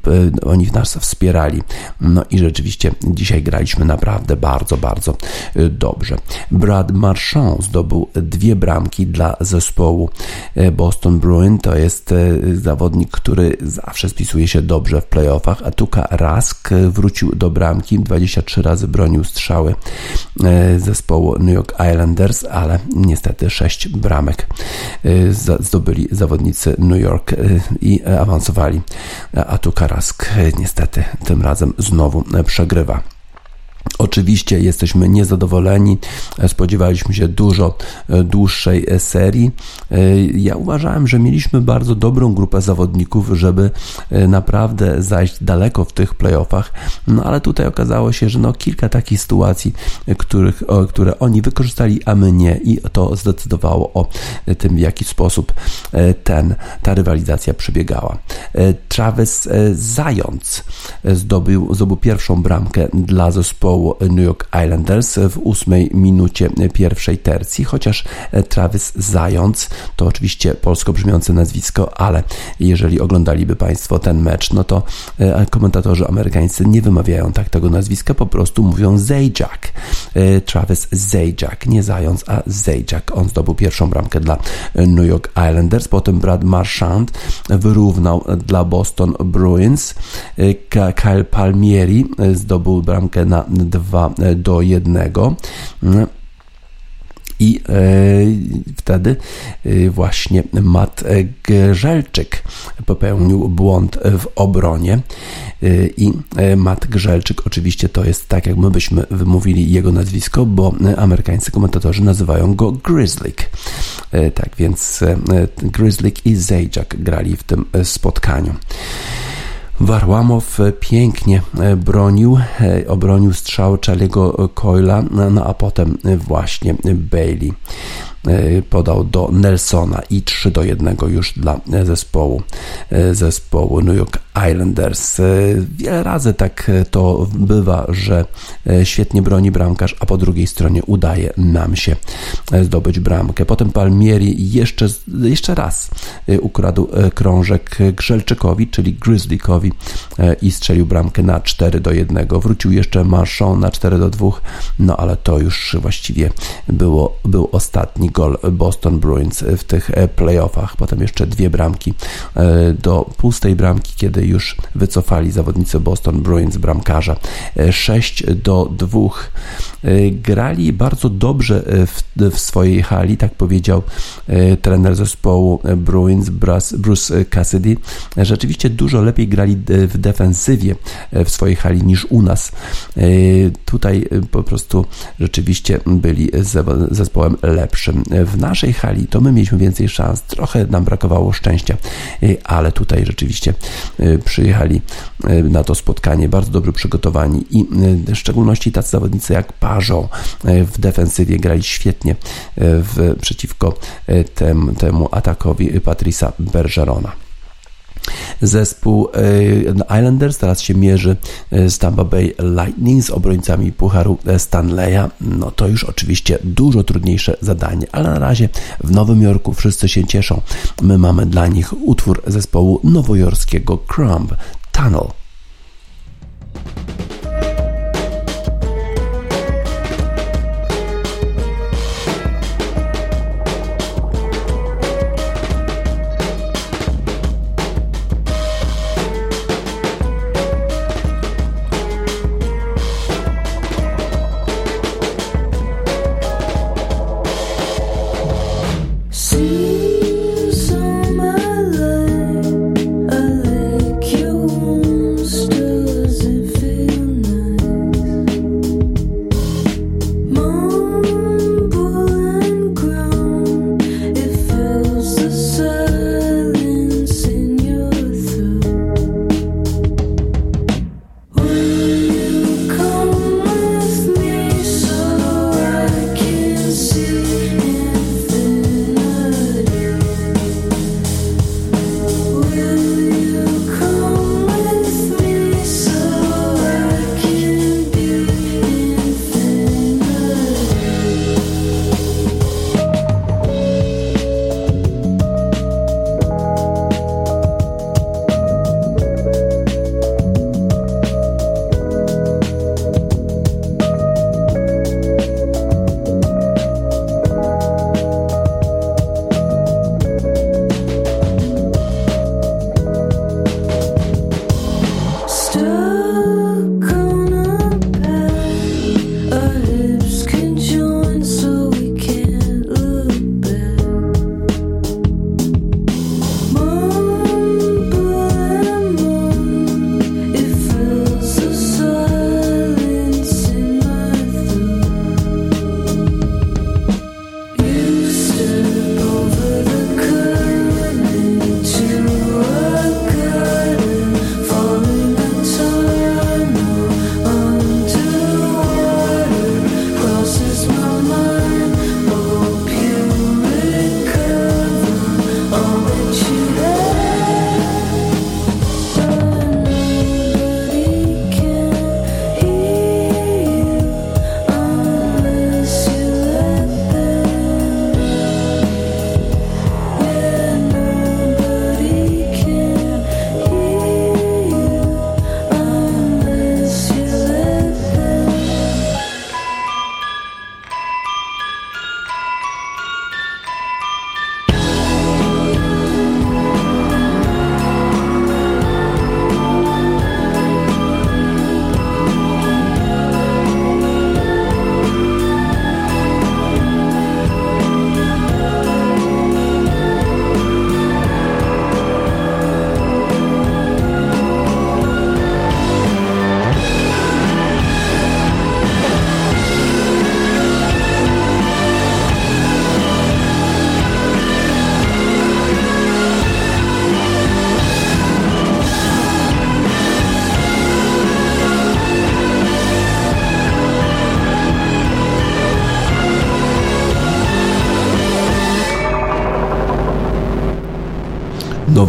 Oni nas wspierali. No i rzeczywiście dzisiaj graliśmy naprawdę bardzo, bardzo dobrze. Brad Marchand zdobył dwie bramki dla zespołu Boston Bruin. To jest zawodnik, który zawsze spisuje się dobrze w playoffach, a Tuka Rask wrócił do bramki, 23 razy bronił strzały e, zespołu New York Islanders, ale niestety 6 bramek e, zdobyli zawodnicy New York e, i awansowali, a Tuka Rask niestety tym razem znowu przegrywa. Oczywiście jesteśmy niezadowoleni, spodziewaliśmy się dużo e, dłuższej e, serii. E, ja uważałem, że mieliśmy bardzo dobrą grupę zawodników, żeby naprawdę zajść daleko w tych playoffach, no ale tutaj okazało się, że no kilka takich sytuacji, których, które oni wykorzystali, a my nie i to zdecydowało o tym, w jaki sposób ten, ta rywalizacja przebiegała. Travis Zając zdobył, zdobył pierwszą bramkę dla zespołu New York Islanders w ósmej minucie pierwszej tercji, chociaż Travis Zając to oczywiście polsko brzmiące nazwisko, ale jeżeli oglądaliby Państwo ten mecz, no to e, komentatorzy amerykańscy nie wymawiają tak tego nazwiska, po prostu mówią Zajac. E, Travis Zajac, nie Zając, a Zajac. On zdobył pierwszą bramkę dla New York Islanders, potem Brad Marchand wyrównał dla Boston Bruins, e, Kyle Palmieri zdobył bramkę na 2 e, do 1. I e, wtedy e, właśnie Matt Grzelczyk popełnił błąd w obronie. E, I Matt Grzelczyk, oczywiście to jest tak, jak my byśmy wymówili jego nazwisko, bo amerykańscy komentatorzy nazywają go Grizzlik. E, tak więc Grizzlik i Zajac grali w tym spotkaniu. Warłamow pięknie e, bronił, e, obronił strzał Charlie'ego Coyla, no a potem właśnie Bailey. E, podał do Nelsona i 3 do 1 już dla zespołu, e, zespołu New York Islanders. E, wiele razy tak to bywa, że świetnie broni bramkarz, a po drugiej stronie udaje nam się zdobyć bramkę. Potem Palmieri jeszcze, jeszcze raz ukradł krążek Grzelczykowi, czyli Grizzlikowi i strzelił bramkę na 4 do 1. Wrócił jeszcze Marchand na 4 do 2, no ale to już właściwie było, był ostatni gol Boston Bruins w tych e, playoffach. Potem jeszcze dwie bramki e, do pustej bramki, kiedy już wycofali zawodnicy Boston Bruins bramkarza. 6 e, do 2. Grali bardzo dobrze w, w swojej hali, tak powiedział trener zespołu Bruins, Bruce Cassidy. Rzeczywiście dużo lepiej grali w defensywie w swojej hali niż u nas. Tutaj po prostu rzeczywiście byli zespołem lepszym w naszej hali to my mieliśmy więcej szans, trochę nam brakowało szczęścia, ale tutaj rzeczywiście przyjechali y, na to spotkanie bardzo dobrze przygotowani i w szczególności tacy zawodnicy jak Pażo w defensywie grali świetnie w, przeciwko tem, temu atakowi Patrisa Bergerona. Zespół e, Islanders teraz się mierzy e, z Tampa Bay Lightning z obrońcami Pucharu Stanleya. No to już oczywiście dużo trudniejsze zadanie, ale na razie w Nowym Jorku wszyscy się cieszą. My mamy dla nich utwór zespołu nowojorskiego Crumb Tunnel.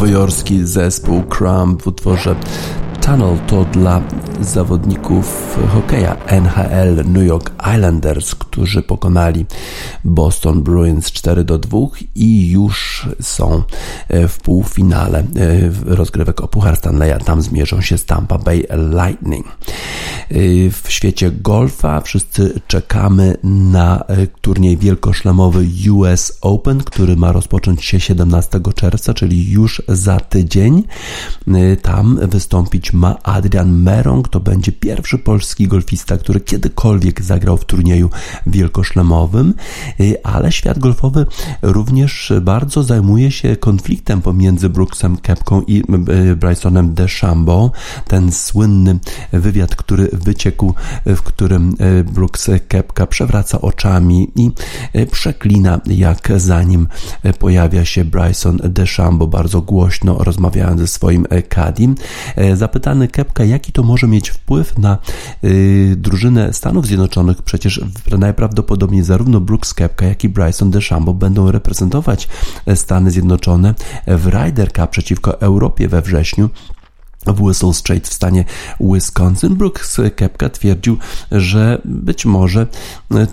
Nowojorski zespół Crumb w utworze Tunnel to dla zawodników hokeja NHL New York Islanders, którzy pokonali Boston Bruins 4 do 2 i już są w półfinale rozgrywek o Puchar Stanleya. Tam zmierzą się z Tampa Bay Lightning. W świecie golfa wszyscy czekamy na turniej wielkoszlemowy US Open, który ma rozpocząć się 17 czerwca, czyli już za tydzień. Tam wystąpić ma Adrian Merong. To będzie pierwszy polski golfista, który kiedykolwiek zagrał w turnieju wielkoszlemowym, ale świat golfowy również bardzo zajmuje się konfliktem pomiędzy Brooksem Kepką i Brysonem DeChambeau. Ten słynny wywiad, który wyciekł, w którym Brooks Kepka przewraca oczami i przeklina, jak za nim pojawia się Bryson DeChambeau bardzo głośno rozmawiając ze swoim. Zapytał zapytany Kepka, jaki to może mieć wpływ na y, drużynę Stanów Zjednoczonych. Przecież najprawdopodobniej zarówno Brooks Kepka, jak i Bryson DeChambeau będą reprezentować Stany Zjednoczone w Ryder Cup przeciwko Europie we wrześniu w Whistle Strait w stanie Wisconsin. Brooks Kepka twierdził, że być może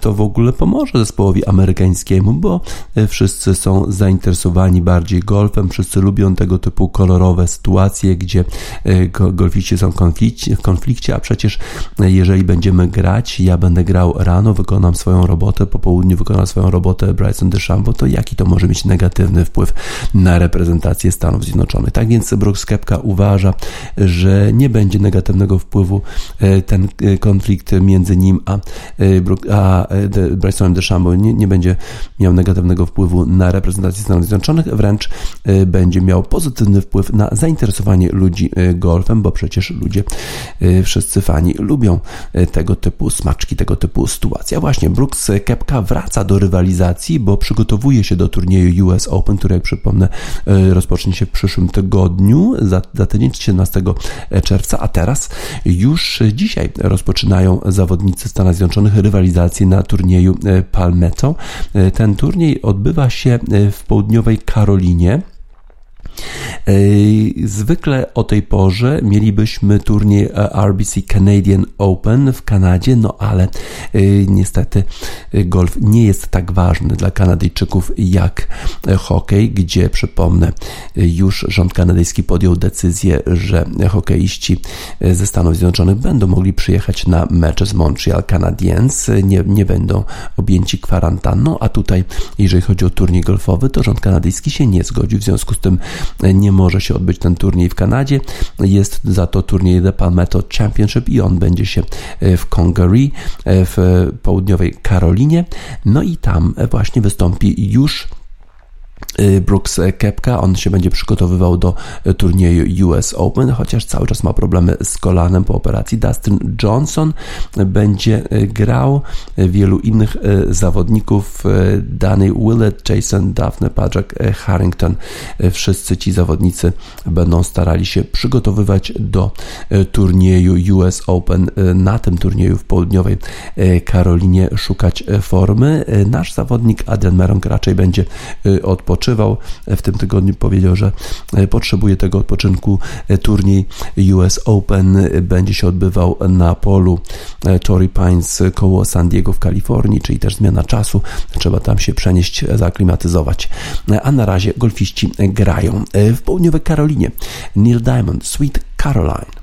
to w ogóle pomoże zespołowi amerykańskiemu, bo wszyscy są zainteresowani bardziej golfem, wszyscy lubią tego typu kolorowe sytuacje, gdzie e, golfiści są w konflikcie, a przecież jeżeli będziemy grać, ja będę grał rano, wykonam swoją robotę, po południu wykonam swoją robotę Bryson DeChambeau, to jaki to może mieć negatywny wpływ na reprezentację Stanów Zjednoczonych. Tak więc Brooks Kepka uważa, że nie będzie negatywnego wpływu e, ten e, konflikt między nim a, e, a Brysonem DeChambeau nie, nie będzie miał negatywnego wpływu na reprezentację Stanów Zjednoczonych, wręcz będzie miał pozytywny wpływ na zainteresowanie ludzi golfem, bo przecież ludzie, wszyscy fani lubią tego typu smaczki, tego typu sytuacje. A właśnie Brooks Kepka wraca do rywalizacji, bo przygotowuje się do turnieju US Open, który jak przypomnę rozpocznie się w przyszłym tygodniu, za, za tydzień 13 czerwca, a teraz już dzisiaj rozpoczynają zawodnicy Stanów Zjednoczonych rywalizację na turnieju Palmetto. Ten turniej odbywa się w południowej Karolinie. Zwykle o tej porze mielibyśmy turniej RBC Canadian Open w Kanadzie, no ale niestety golf nie jest tak ważny dla Kanadyjczyków jak hokej, gdzie przypomnę, już rząd kanadyjski podjął decyzję, że hokeiści ze Stanów Zjednoczonych będą mogli przyjechać na mecze z Montreal Canadiens, nie, nie będą objęci kwarantanną, a tutaj, jeżeli chodzi o turniej golfowy, to rząd kanadyjski się nie zgodził, w związku z tym nie może się odbyć ten turniej w Kanadzie. Jest za to turniej The Palmetto Championship i on będzie się e, w Congaree w południowej Karolinie. No i tam właśnie wystąpi już Brooks Kepka. On się będzie przygotowywał do y, turnieju US Open, chociaż cały czas ma problemy z kolanem po operacji. Dustin Johnson będzie y, grał. Wielu innych zawodników, Danny Willett, Jason Daphne, Patrick Harrington, wszyscy ci zawodnicy będą starali się przygotowywać do turnieju US Open. Na tym turnieju w południowej Karolinie szukać formy. Nasz zawodnik Adrian Meronk raczej będzie odpoczywał odpoczywał. W tym tygodniu powiedział, że e, potrzebuje tego odpoczynku. E, turniej US Open będzie się odbywał na polu e, Torrey Pines koło San Diego w Kalifornii, czyli też zmiana czasu. Trzeba tam się przenieść, zaklimatyzować. A na razie golfiści grają. W południowej Karolinie Neil Diamond, Sweet Caroline.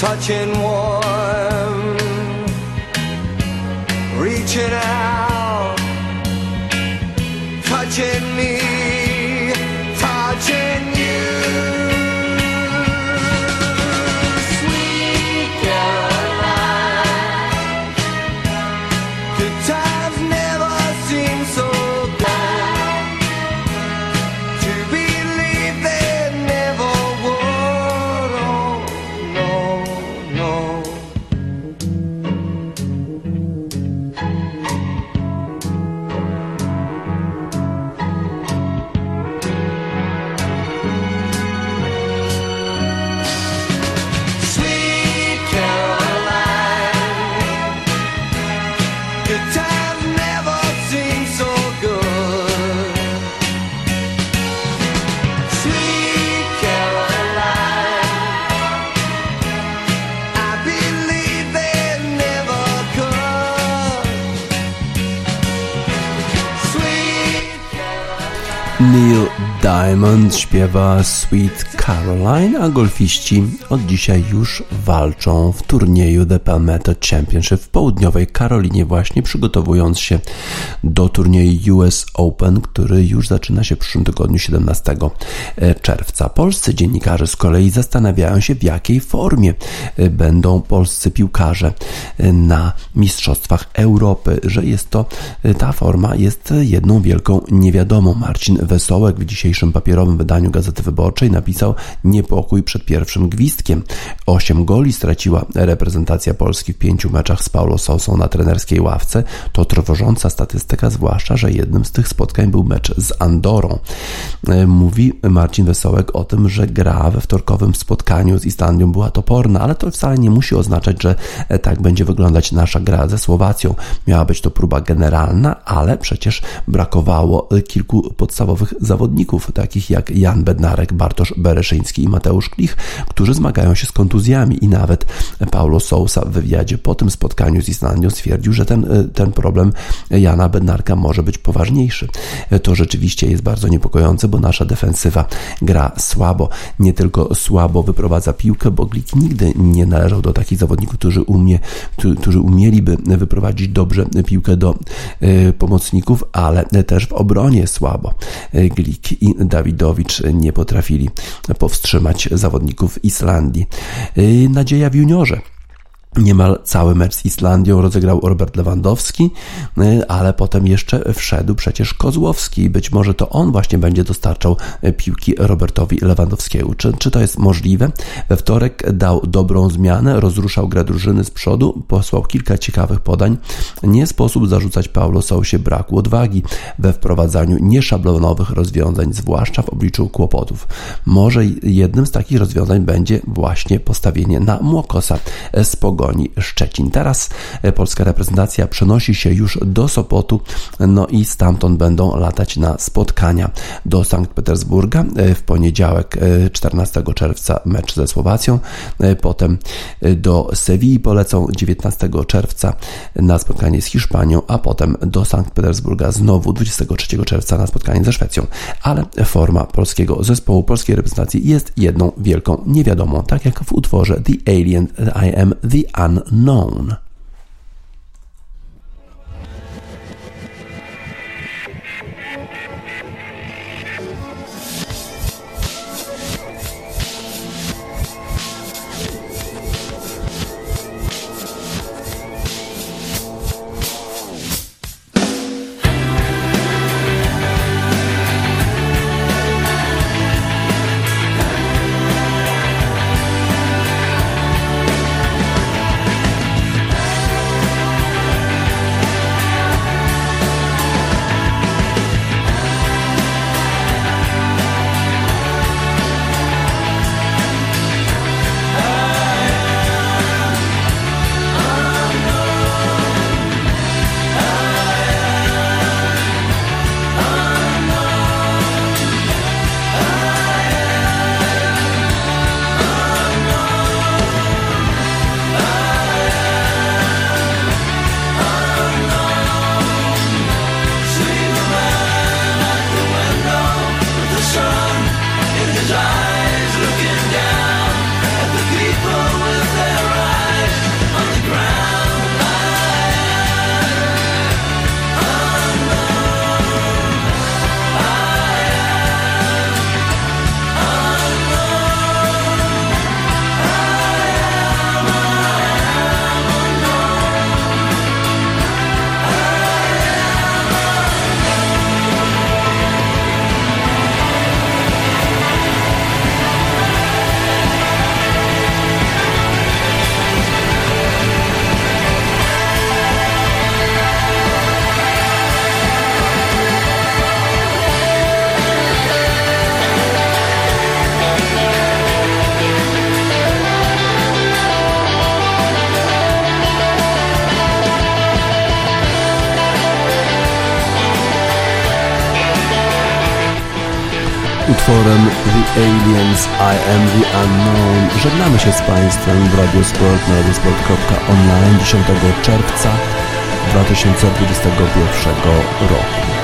touching warm, reaching out, Neil Diamond śpiewa Sweet Caroline, a golfiści od dzisiaj już walczą w turnieju The Palmetto Championship w południowej Karolinie, właśnie przygotowując się do turnieju US Open, który już zaczyna się w przyszłym tygodniu 17 czerwca. Polscy dziennikarze z kolei zastanawiają się, w jakiej formie będą polscy piłkarze na Mistrzostwach Europy, że jest to ta forma jest jedną wielką niewiadomą. Marcin Wesołek w dzisiejszym papierowym wydaniu Gazety Wyborczej napisał niepokój przed pierwszym gwizdkiem. Osiem goli straciła reprezentacja Polski w pięciu meczach z Paulo Sousą na trenerskiej ławce. To trwożąca statystyka, zwłaszcza, że jednym z tych spotkań był mecz z Andorą. E, Mówi Marcin Wesołek o tym, że gra we wtorkowym spotkaniu z Islandią była toporna, ale to wcale nie musi oznaczać, że e, tak będzie wyglądać nasza gra ze Słowacją. Miała być to próba generalna, ale przecież brakowało kilku podstawowych zawodników, takich jak Jan Bednarek, Bartosz Bereszyński i Mateusz Klich, którzy zmagają się z kontuzjami i nawet Paulo Sousa w wywiadzie po tym spotkaniu z Islandią stwierdził, że ten, ten problem Jana Bednarka może być poważniejszy. To rzeczywiście jest bardzo niepokojące, bo nasza defensywa gra słabo. Nie tylko słabo wyprowadza piłkę, bo Glik nigdy nie należał do takich zawodników, którzy, umie, którzy umieliby wyprowadzić dobrze piłkę do y, pomocników, ale też w obronie słabo. Glik i Dawidowicz nie potrafili powstrzymać zawodników Islandii. Y, Nadzieja w juniorze. Niemal cały mecz z Islandią rozegrał Robert Lewandowski, y, ale potem jeszcze wszedł przecież Kozłowski. Być może to on właśnie będzie dostarczał piłki Robertowi Lewandowskiemu. Czy, czy to jest możliwe? We wtorek dał dobrą zmianę, rozruszał grę drużyny z przodu, posłał kilka ciekawych podań. Nie sposób zarzucać Paulo Sousie braku odwagi we wprowadzaniu nieszablonowych rozwiązań, zwłaszcza w obliczu kłopotów. Może jednym z takich rozwiązań będzie właśnie postawienie na Młokosa z Pogoni Szczecin. Teraz polska reprezentacja przenosi się już do Sopotu, no i stamtąd będą latać na spotkania do Sankt Petersburga. W poniedziałek 14 czerwca mecz ze Słowacją, potem do Sewilli polecą 19 czerwca na spotkanie z Hiszpanią, a potem do Sankt Petersburga znowu 23 czerwca na spotkanie ze Szwecją. Ale forma polskiego zespołu, polskiej reprezentacji jest jedną wielką niewiadomą, tak jak w utworze The Alien I Am The Unknown. Utworem The Aliens I Am The Unknown żegnamy się z Państwem w Radiosport na radiosport.online 10 czerwca 2021 roku.